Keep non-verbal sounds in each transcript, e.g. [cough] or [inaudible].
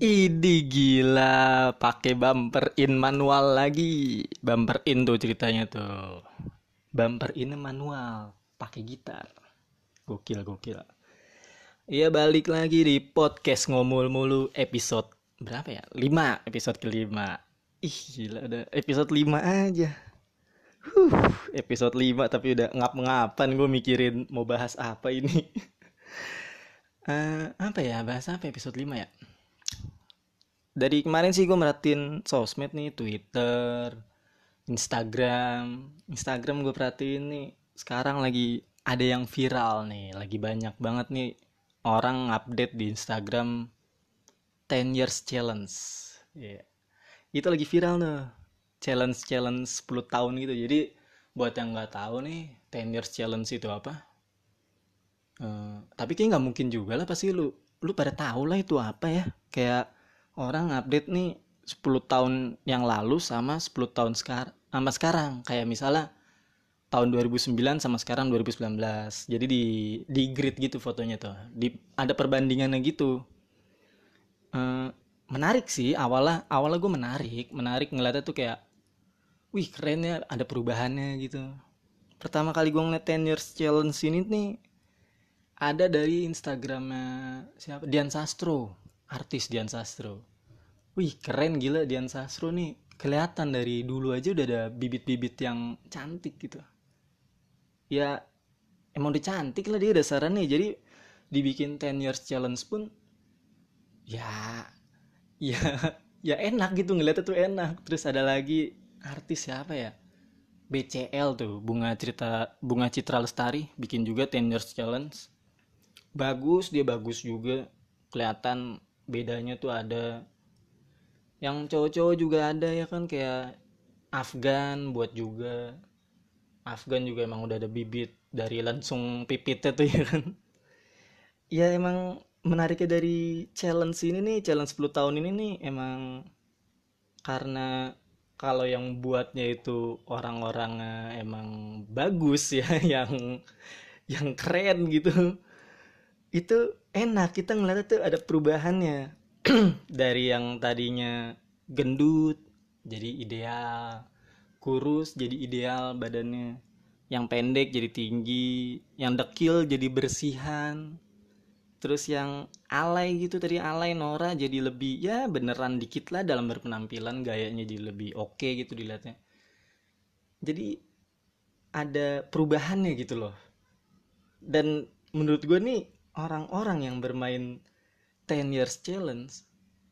Idi gila, pakai bumper in manual lagi. Bumper in tuh ceritanya tuh. Bumper in manual, pakai gitar. Gokil, gokil. Iya balik lagi di podcast ngomul mulu episode berapa ya? 5, episode kelima. Ih gila ada episode 5 aja. Huh, episode 5 tapi udah ngap-ngapan gue mikirin mau bahas apa ini. [laughs] Eh, apa ya? Bahas apa episode 5 ya? Dari kemarin sih gue merhatiin sosmed nih Twitter Instagram. Instagram gue perhatiin nih sekarang lagi ada yang viral nih. Lagi banyak banget nih orang update di Instagram 10 years challenge. Yeah. itu lagi viral tuh. Challenge challenge 10 tahun gitu. Jadi buat yang nggak tahu nih 10 years challenge itu apa? Uh, tapi kayak nggak mungkin juga lah pasti lu. Lu pada tahu lah itu apa ya. Kayak orang update nih 10 tahun yang lalu sama 10 tahun sekarang sama sekarang. Kayak misalnya tahun 2009 sama sekarang 2019 jadi di di grid gitu fotonya tuh. Di ada perbandingannya gitu. Uh, menarik sih awalnya awalnya gue menarik. Menarik ngeliatnya tuh kayak wih keren ya ada perubahannya gitu. Pertama kali gue ngeliat 10 years challenge ini nih ada dari Instagramnya siapa? Dian Sastro artis Dian Sastro. Wih keren gila Dian Sastro nih. Kelihatan dari dulu aja udah ada bibit-bibit yang cantik gitu. Ya emang udah cantik lah dia dasarannya. Jadi dibikin 10 years challenge pun ya ya [laughs] ya enak gitu ngeliatnya tuh enak. Terus ada lagi artis siapa ya? BCL tuh bunga cerita bunga Citra Lestari bikin juga 10 years challenge. Bagus dia bagus juga. Kelihatan bedanya tuh ada. Yang cowok-cowok juga ada ya kan? Kayak Afgan buat juga. Afgan juga emang udah ada bibit dari langsung pipitnya tuh [laughs] ya kan? Ya emang menariknya dari challenge ini nih challenge 10 tahun ini nih emang karena kalau yang buatnya itu orang-orang emang bagus [laughs] ya yang yang keren gitu. Itu enak kita ngeliatnya tuh ada perubahannya. [clears throat] Dari yang tadinya gendut jadi ideal. Kurus jadi ideal badannya. Yang pendek jadi tinggi. Yang dekil jadi bersihan. Terus yang alay gitu tadi alay Nora jadi lebih ya beneran dikit lah dalam berpenampilan gayanya jadi lebih oke okay gitu dilihatnya. Jadi ada perubahannya gitu loh. Dan menurut gue nih orang-orang yang bermain 10 years challenge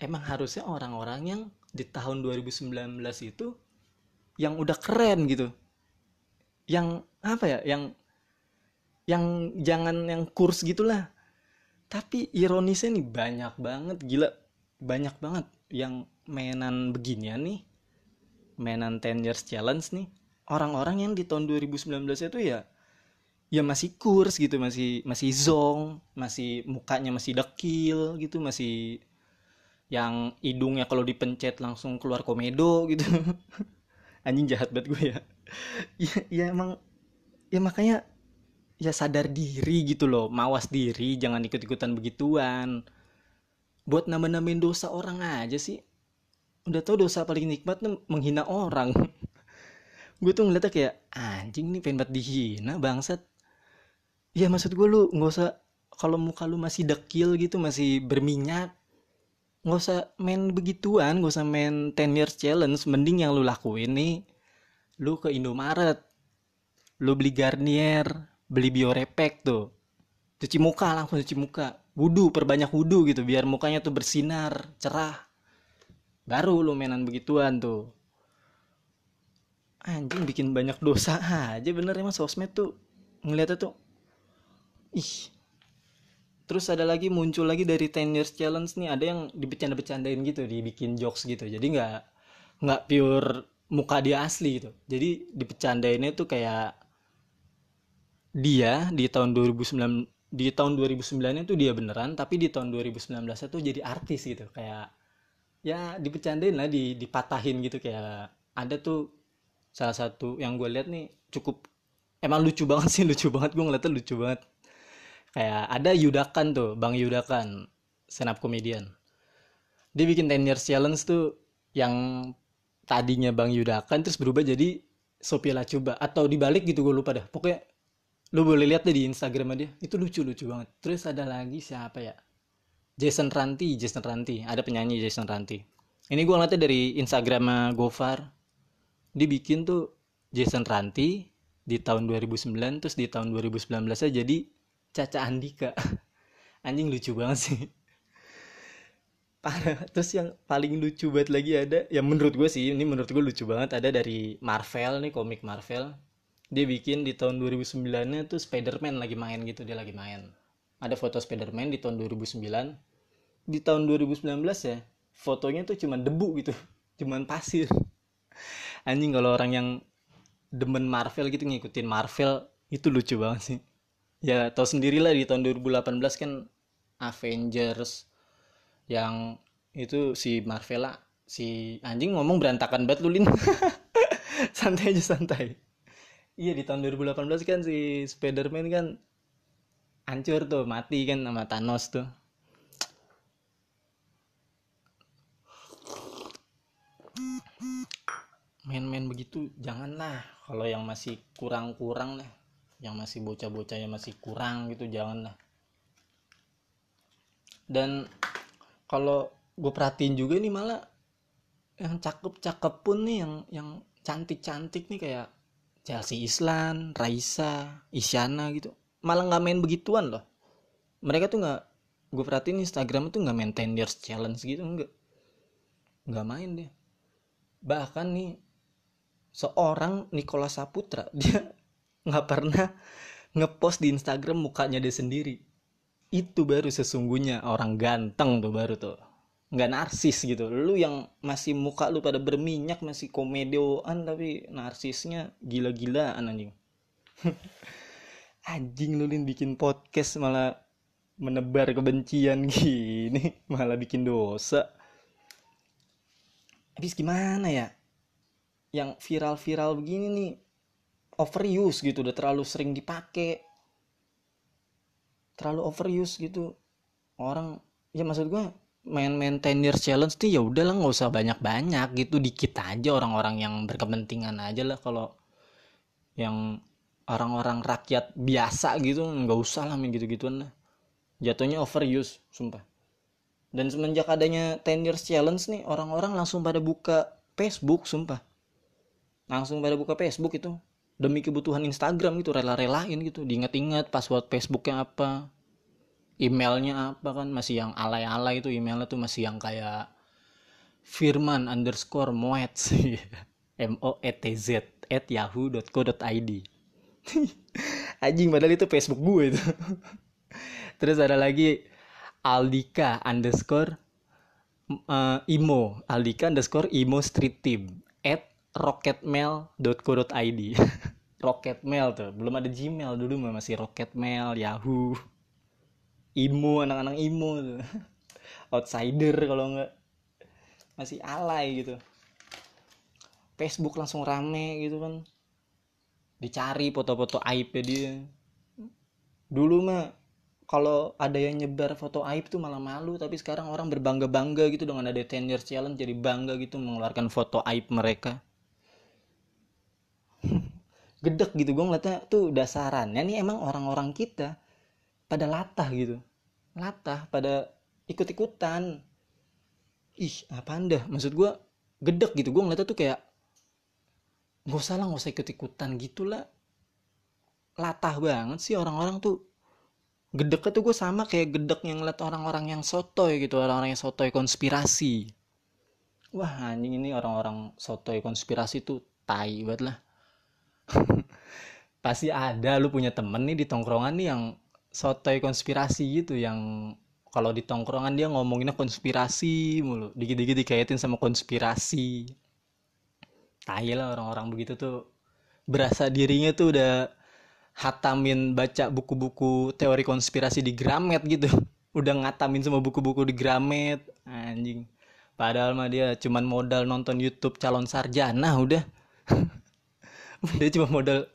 emang harusnya orang-orang yang di tahun 2019 itu yang udah keren gitu. Yang apa ya yang yang jangan yang kurs gitulah. Tapi ironisnya nih banyak banget gila banyak banget yang mainan beginian nih mainan 10 years challenge nih orang-orang yang di tahun 2019 itu ya ya masih kurs gitu masih masih zong masih mukanya masih dekil gitu masih yang hidungnya kalau dipencet langsung keluar komedo gitu. [laughs] Anjing jahat banget gue ya. Ya, ya emang ya makanya ya sadar diri gitu loh mawas diri jangan ikut-ikutan begituan. Buat nambah-nambahin dosa orang aja sih. Udah tau dosa paling nikmat menghina orang. [laughs] Gue tuh ngeliatnya kayak anjing nih pengen banget dihina bangsat ya maksud gue lu nggak usah kalau muka lu masih dekil gitu masih berminyak nggak usah main begituan nggak usah main 10 years challenge mending yang lu lakuin nih lu ke Indomaret lu beli Garnier beli Biorepek tuh. Cuci muka langsung cuci muka. Wudhu perbanyak wudhu gitu biar mukanya tuh bersinar cerah. Baru lu mainan begituan tuh. Anjing bikin banyak dosa [laughs] aja bener emang sosmed tuh ngeliatnya tuh ih. Terus ada lagi muncul lagi dari 10 years challenge nih. Ada yang dibecanda-becandain gitu dibikin jokes gitu. Jadi nggak nggak pure muka dia asli gitu. Jadi dibecandainnya tuh kayak dia di tahun 2009 di tahun 2009 itu dia beneran tapi di tahun 2019 itu jadi artis gitu. Kayak ya dibecandain lah di dipatahin gitu. Kayak ada tuh salah satu yang gue lihat nih cukup emang lucu banget sih [laughs] lucu banget. Gue ngeliatnya lucu banget kayak ada Yudakan tuh Bang Yudakan stand up comedian dia bikin 10 years challenge tuh yang tadinya Bang Yudakan terus berubah jadi Sophia Lacuba. Atau dibalik gitu gue lupa dah. Pokoknya lu boleh lihat deh di Instagram dia. Itu lucu lucu banget. Terus ada lagi siapa ya? Jason Ranti Jason Ranti. Ada penyanyi Jason Ranti. Ini gue ngeliatnya dari Instagram Gofar. Dia bikin tuh Jason Ranti di tahun 2009 terus di tahun 2019 aja jadi Caca Andika [laughs] anjing lucu banget sih. Terus yang paling lucu banget lagi ada yang menurut gue sih ini menurut gue lucu banget ada dari Marvel nih komik Marvel. Dia bikin di tahun 2009 nya tuh Spider-Man lagi main gitu dia lagi main. Ada foto Spider-Man di tahun 2009 di tahun 2019 ya fotonya tuh cuman debu gitu [laughs] cuman pasir. Anjing kalau orang yang demen Marvel gitu ngikutin Marvel itu lucu banget sih ya tau sendiri lah di tahun 2018 kan Avengers yang itu si Marvela si anjing ngomong berantakan banget lulin [laughs] santai aja santai. Iya di tahun 2018 kan si Spiderman kan hancur tuh mati kan sama Thanos tuh. Main-main begitu janganlah. Kalau yang masih kurang-kurang lah yang masih bocah-bocah yang masih kurang gitu janganlah dan kalau gue perhatiin juga nih malah yang cakep-cakep pun nih yang yang cantik-cantik nih kayak Chelsea Islan, Raisa, Isyana gitu malah nggak main begituan loh. Mereka tuh nggak gue perhatiin Instagram tuh nggak main 10 years challenge gitu enggak nggak main deh bahkan nih seorang Nikola Saputra [laughs] dia nggak pernah ngepost di Instagram mukanya dia sendiri. Itu baru sesungguhnya orang ganteng tuh baru tuh. Nggak narsis gitu. Lu yang masih muka lu pada berminyak masih komedoan tapi narsisnya gila-gilaan anjing. [laughs] Anjing lu lin bikin podcast malah menebar kebencian [laughs] gini malah bikin dosa. Habis gimana ya? Yang viral-viral begini nih overuse gitu udah terlalu sering dipakai terlalu overuse gitu. Orang ya maksud gue main-main 10 years challenge tuh ya udahlah nggak usah banyak-banyak gitu. Dikit aja orang-orang yang berkepentingan aja lah. Kalau yang orang-orang rakyat biasa gitu nggak usah lah main gitu-gituan lah. Jatuhnya overuse sumpah. Dan semenjak adanya 10 years challenge nih orang-orang langsung pada buka Facebook sumpah. Langsung pada buka Facebook itu demi kebutuhan Instagram gitu rela-relain gitu. Diingat-ingat password Facebooknya apa emailnya apa kan. Masih yang alay-alay itu emailnya tuh masih yang kayak Firman underscore Moet [laughs] M O E T Z at yahoo.co.id [laughs] anjing padahal itu Facebook gue itu. [laughs] Terus ada lagi Aldika underscore uh, imo. Aldika underscore imo street team at rocketmail.co.id [laughs] rocketmail tuh. Belum ada gmail dulu masih rocketmail yahoo. Imo anak-anak imo tuh. [laughs] Outsider kalau enggak masih alay gitu. Facebook langsung rame gitu kan. Dicari foto-foto aib dia. Dulu mah kalau ada yang nyebar foto aib tuh malah malu. Tapi sekarang orang berbangga-bangga gitu dengan ada 10 years challenge jadi bangga gitu mengeluarkan foto aib mereka gedek gitu gue ngeliatnya tuh dasarannya nih emang orang-orang kita pada latah gitu. Latah pada ikut-ikutan. Ih apa anda maksud gue gedek gitu gue ngeliatnya tuh kayak gak usah lah gak usah ikut-ikutan gitulah. Latah banget sih orang-orang tuh. Gedeknya tuh gue sama kayak gedek yang ngeliat orang-orang yang sotoy gitu orang-orang yang sotoy konspirasi. Wah anjing ini orang-orang sotoy konspirasi tuh tai banget lah [laughs] pasti ada lu punya temen nih di tongkrongan nih yang sotoy konspirasi gitu yang kalau di tongkrongan dia ngomonginnya konspirasi mulu dikit-dikit dikaitin sama konspirasi. Tai lah orang-orang begitu tuh berasa dirinya tuh udah hatamin baca buku-buku teori konspirasi di Gramet gitu [laughs] udah ngatamin semua buku-buku di Gramet anjing. Padahal mah dia cuman modal nonton YouTube calon sarjana udah [laughs] [laughs] dia cuma modal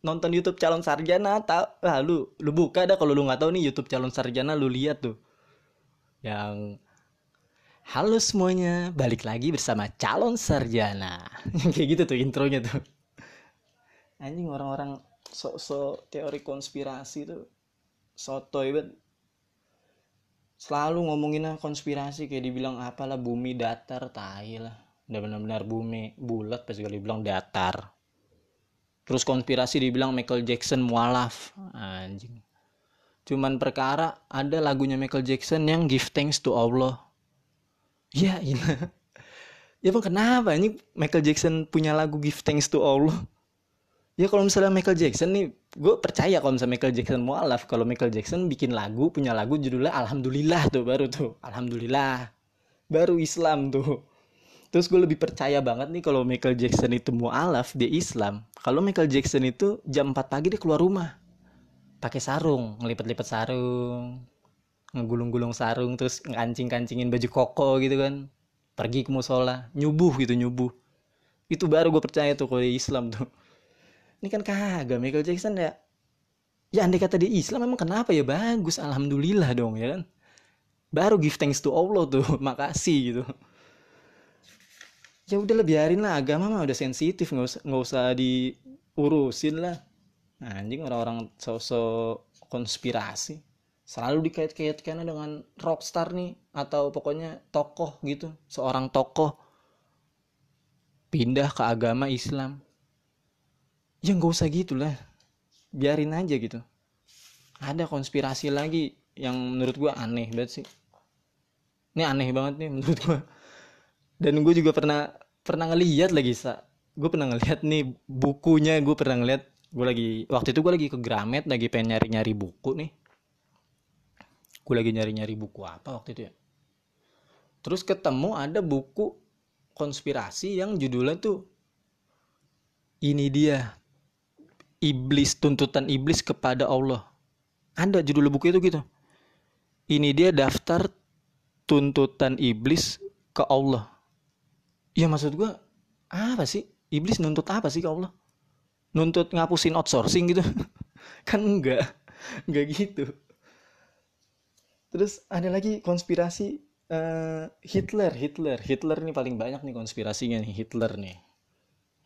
nonton YouTube calon sarjana tahu ah, lu buka dah kalau lu nggak tahu nih YouTube calon sarjana lu lihat tuh yang Halo semuanya, balik lagi bersama calon sarjana. [laughs] Kayak gitu tuh intronya tuh. Anjing orang-orang sok-sok teori konspirasi tuh sotoy banget. Selalu ngomongin konspirasi kayak dibilang apalah bumi datar, tai lah. Udah benar-benar bumi bulat pas kali bilang datar. Terus konspirasi dibilang Michael Jackson mualaf. Anjing. Cuman perkara ada lagunya Michael Jackson yang give thanks to Allah. Ya iya. [laughs] Ya bang kenapa? Ini Michael Jackson punya lagu Give Thanks to Allah. Ya kalau misalnya Michael Jackson nih gue percaya kalau misalnya Michael Jackson mualaf. Kalau Michael Jackson bikin lagu punya lagu judulnya Alhamdulillah tuh baru tuh. Alhamdulillah. Baru Islam tuh terus gue lebih percaya banget nih kalau Michael Jackson itu mualaf dia Islam. Kalau Michael Jackson itu jam 4 pagi dia keluar rumah. Pakai sarung ngelipet-lipet sarung ngegulung-gulung sarung terus ngancing-kancingin baju koko gitu kan. Pergi ke musola nyubuh gitu nyubuh. Itu baru gue percaya tuh kalau Islam tuh. Ini kan kagak Michael Jackson ya. Ya andai kata di Islam memang kenapa? Ya bagus. Alhamdulillah dong ya kan. Baru give thanks to Allah tuh. [laughs] Makasih gitu ya udah lah biarin lah. Agama mah udah sensitif nggak usah nggak usah diurusin lah. Anjing orang-orang sosok konspirasi selalu dikait-kaitkan dengan rockstar nih atau pokoknya tokoh gitu seorang tokoh pindah ke agama Islam. Ya nggak usah gitulah biarin aja gitu. Ada konspirasi lagi yang menurut gua aneh banget sih. Ini aneh banget nih menurut gua dan gue juga pernah pernah ngeliat lagi sa. Gue pernah ngeliat nih bukunya gue pernah ngeliat gue lagi waktu itu gue lagi ke Gramet lagi pengen nyari nyari buku nih. Gue lagi nyari-nyari buku apa waktu itu ya. Terus ketemu ada buku konspirasi yang judulnya tuh ini dia iblis tuntutan iblis kepada Allah. Ada judul buku itu gitu. Ini dia daftar tuntutan iblis ke Allah ya maksud gue apa sih? Iblis nuntut apa sih ke Allah? Nuntut ngapusin outsourcing gitu? [laughs] Kan enggak. Enggak gitu. Terus ada lagi konspirasi uh, Hitler Hitler. Hitler nih paling banyak nih konspirasinya nih Hitler nih.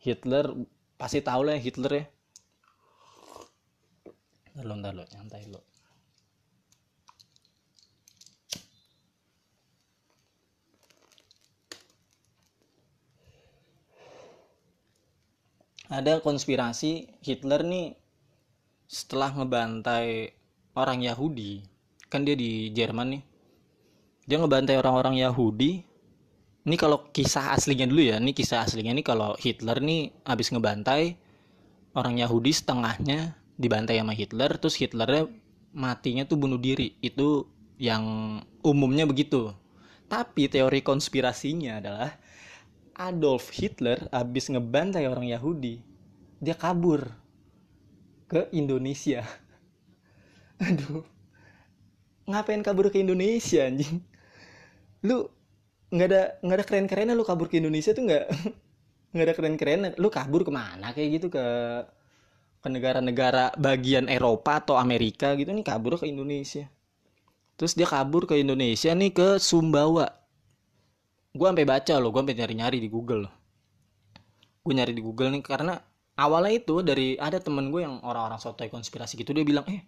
Hitler pasti tahu lah ya Hitler ya. Ntar lo lo nyantai lo ada konspirasi Hitler nih setelah ngebantai orang Yahudi. Kan dia di Jerman nih. Dia ngebantai orang-orang Yahudi. Ini kalau kisah aslinya dulu ya. Ini kisah aslinya ini kalau Hitler nih habis ngebantai orang Yahudi setengahnya dibantai sama Hitler terus Hitlernya matinya tuh bunuh diri. Itu yang umumnya begitu. Tapi teori konspirasinya adalah Adolf Hitler habis ngebantai orang Yahudi dia kabur ke Indonesia. [laughs] Aduh ngapain kabur ke Indonesia anjing? Lu nggak ada nggak ada keren kerennya lu kabur ke Indonesia tuh nggak? [laughs] Nggak ada keren kerennya lu kabur ke mana kayak gitu? Ke ke negara-negara bagian Eropa atau Amerika gitu nih kabur ke Indonesia. Terus dia kabur ke Indonesia nih ke Sumbawa gue sampai baca loh gue sampai nyari-nyari di Google. Gue nyari di Google nih karena awalnya itu dari ada temen gue yang orang-orang sotoy konspirasi gitu dia bilang eh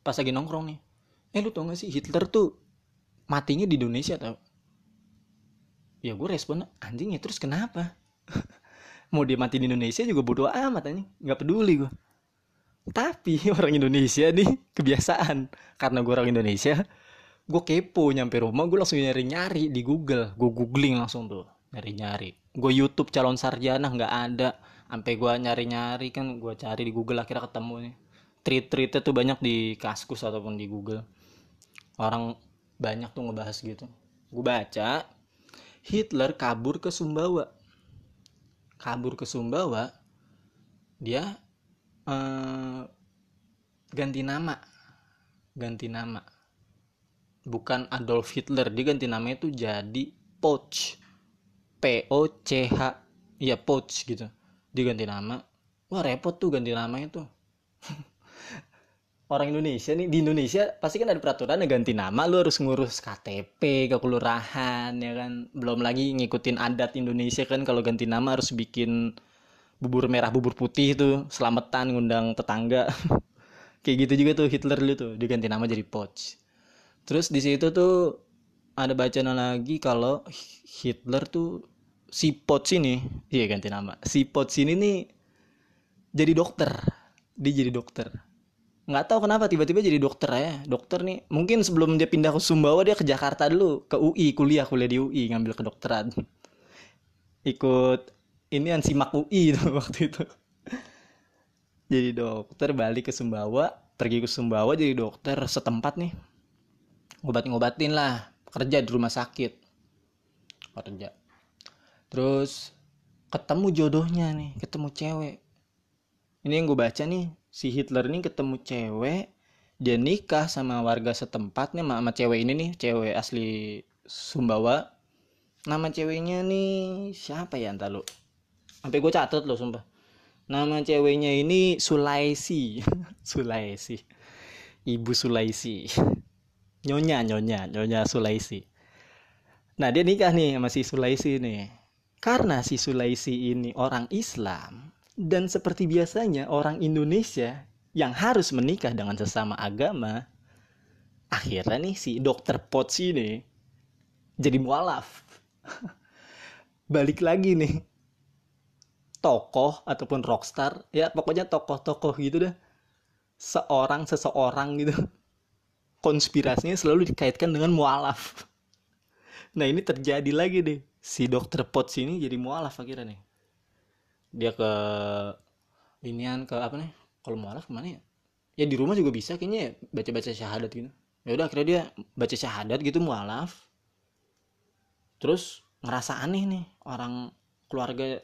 pas lagi nongkrong nih eh lu tau gak sih Hitler tuh matinya di Indonesia tau? Ya gue respon anjing ya terus kenapa? [laughs] Mau dia mati di Indonesia juga bodo amat anjing. Nggak peduli gue tapi [laughs] orang Indonesia nih kebiasaan. Karena gue orang Indonesia gue kepo nyampe rumah gue langsung nyari nyari di Google. Gue googling langsung tuh nyari nyari gue YouTube calon sarjana nggak ada. Sampai gue nyari nyari kan gue cari di Google akhirnya ketemu nih. Tweet tweetnya tuh banyak di Kaskus ataupun di Google. Orang banyak tuh ngebahas gitu. Gue baca Hitler kabur ke Sumbawa. Kabur ke Sumbawa dia eh, ganti nama. Ganti nama bukan Adolf Hitler dia ganti namanya itu jadi Poch. P O C H. Ya Poch gitu. Dia ganti nama. Wah repot tuh ganti namanya tuh. [laughs] Orang Indonesia nih di Indonesia pasti kan ada peraturan ganti nama lu harus ngurus KTP ke kelurahan ya kan? Belum lagi ngikutin adat Indonesia kan kalau ganti nama harus bikin bubur merah bubur putih itu selamatan ngundang tetangga. [laughs] Kayak gitu juga tuh Hitler dulu tuh diganti nama jadi Poch terus di situ tuh ada bacaan lagi kalau Hitler tuh si Poch ini iya ganti nama. Si Poch ini nih jadi dokter. Dia jadi dokter. Nggak tahu kenapa tiba-tiba jadi dokter ya. Dokter nih mungkin sebelum dia pindah ke Sumbawa dia ke Jakarta dulu. Ke UI kuliah kuliah di UI ngambil kedokteran. Ikut ini yang simak UI itu [laughs] waktu itu. Jadi dokter balik ke Sumbawa pergi ke Sumbawa jadi dokter setempat nih ngobat-ngobatin lah kerja di rumah sakit. Kerja. Terus ketemu jodohnya nih ketemu cewek. Ini yang gue baca nih si Hitler ini ketemu cewek dia nikah sama warga setempatnya sama, sama cewek ini nih cewek asli Sumbawa. Nama ceweknya nih siapa ya entar lu? Sampai gue catat loh sumpah. Nama ceweknya ini Sulaisi [laughs] Sulaisi ibu Sulaisi nyonya nyonya nyonya Sulaisi nah dia nikah nih sama si Sulaisi nih karena si Sulaisi ini orang Islam dan seperti biasanya orang Indonesia yang harus menikah dengan sesama agama, akhirnya nih si dokter Potts ini jadi mualaf. [laughs] Balik lagi nih. Tokoh ataupun rockstar, ya pokoknya tokoh-tokoh gitu dah. Seorang seseorang gitu. Konspirasinya selalu dikaitkan dengan mualaf. Nah ini terjadi lagi deh. Si dokter Potts ini jadi mualaf akhirnya nih. Dia ke inian ke apa nih? Kalau mualaf ke mana ya? Ya di rumah juga bisa kayaknya ya baca baca syahadat gitu. Ya udah akhirnya dia baca syahadat gitu mualaf. Terus ngerasa aneh nih orang keluarga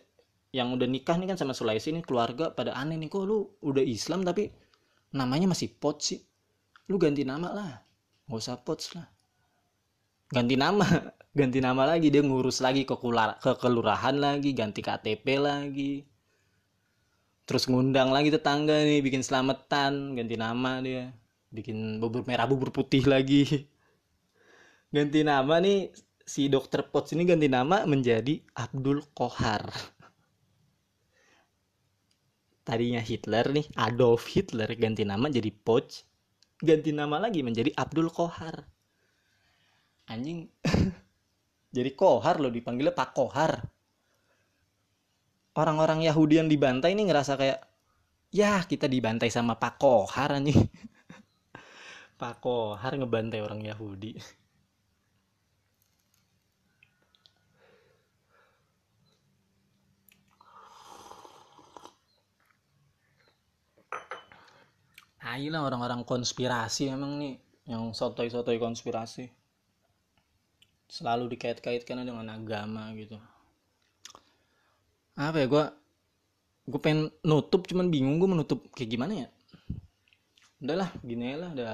yang udah nikah nih kan sama Sulaisi nih keluarga pada aneh nih. Kok lu udah Islam tapi namanya masih pot sih lu ganti nama lah. Nggak usah pot lah. Ganti nama. [laughs] Ganti nama lagi. Dia ngurus lagi ke kular ke kelurahan lagi ganti KTP lagi. Terus ngundang lagi tetangga nih bikin selamatan ganti nama dia. Bikin bubur merah bubur putih lagi. [laughs] Ganti nama nih si dokter Potts ini ganti nama menjadi Abdul Kohar. [laughs] Tadinya Hitler nih Adolf Hitler ganti nama jadi Potts ganti nama lagi menjadi Abdul Kohar. Anjing. [laughs] Jadi kohar loh dipanggilnya pak kohar. Orang-orang Yahudi yang dibantai ini ngerasa kayak ya kita dibantai sama pak kohar nih [laughs] pak kohar ngebantai orang Yahudi Ayolah orang-orang konspirasi emang nih yang sotoy-sotoy konspirasi. Selalu dikait-kaitkan dengan agama gitu. Apa ya gue gue pengen nutup cuman bingung gue menutup kayak gimana ya? Udahlah gini lah udah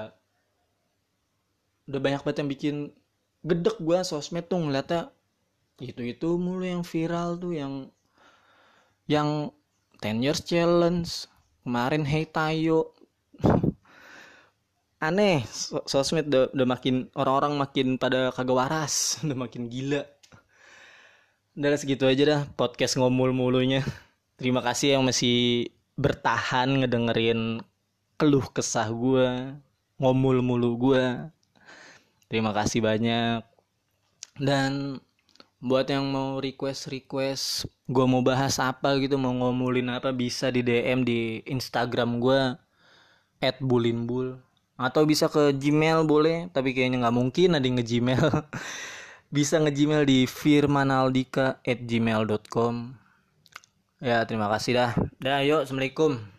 udah banyak banget yang bikin gedek gue sosmed tuh ngeliatnya. Itu itu mulu yang viral tuh yang yang 10 years challenge kemarin hey tayo [laughs] aneh sosmed udah, udah makin orang-orang makin pada kagak waras [laughs] udah makin gila. Udah segitu aja dah podcast ngomul mulunya. Terima kasih yang masih bertahan ngedengerin keluh kesah gue ngomul mulu gue terima kasih banyak. Dan buat yang mau request request gue mau bahas apa gitu mau ngomulin apa bisa di DM di Instagram gue at bulinbul. Atau bisa ke Gmail boleh tapi kayaknya nggak mungkin ada yang nge-Gmail. [laughs] Bisa nge-Gmail di firmanaldika at gmail.com ya terima kasih dah. Dah yuk. Assalamualaikum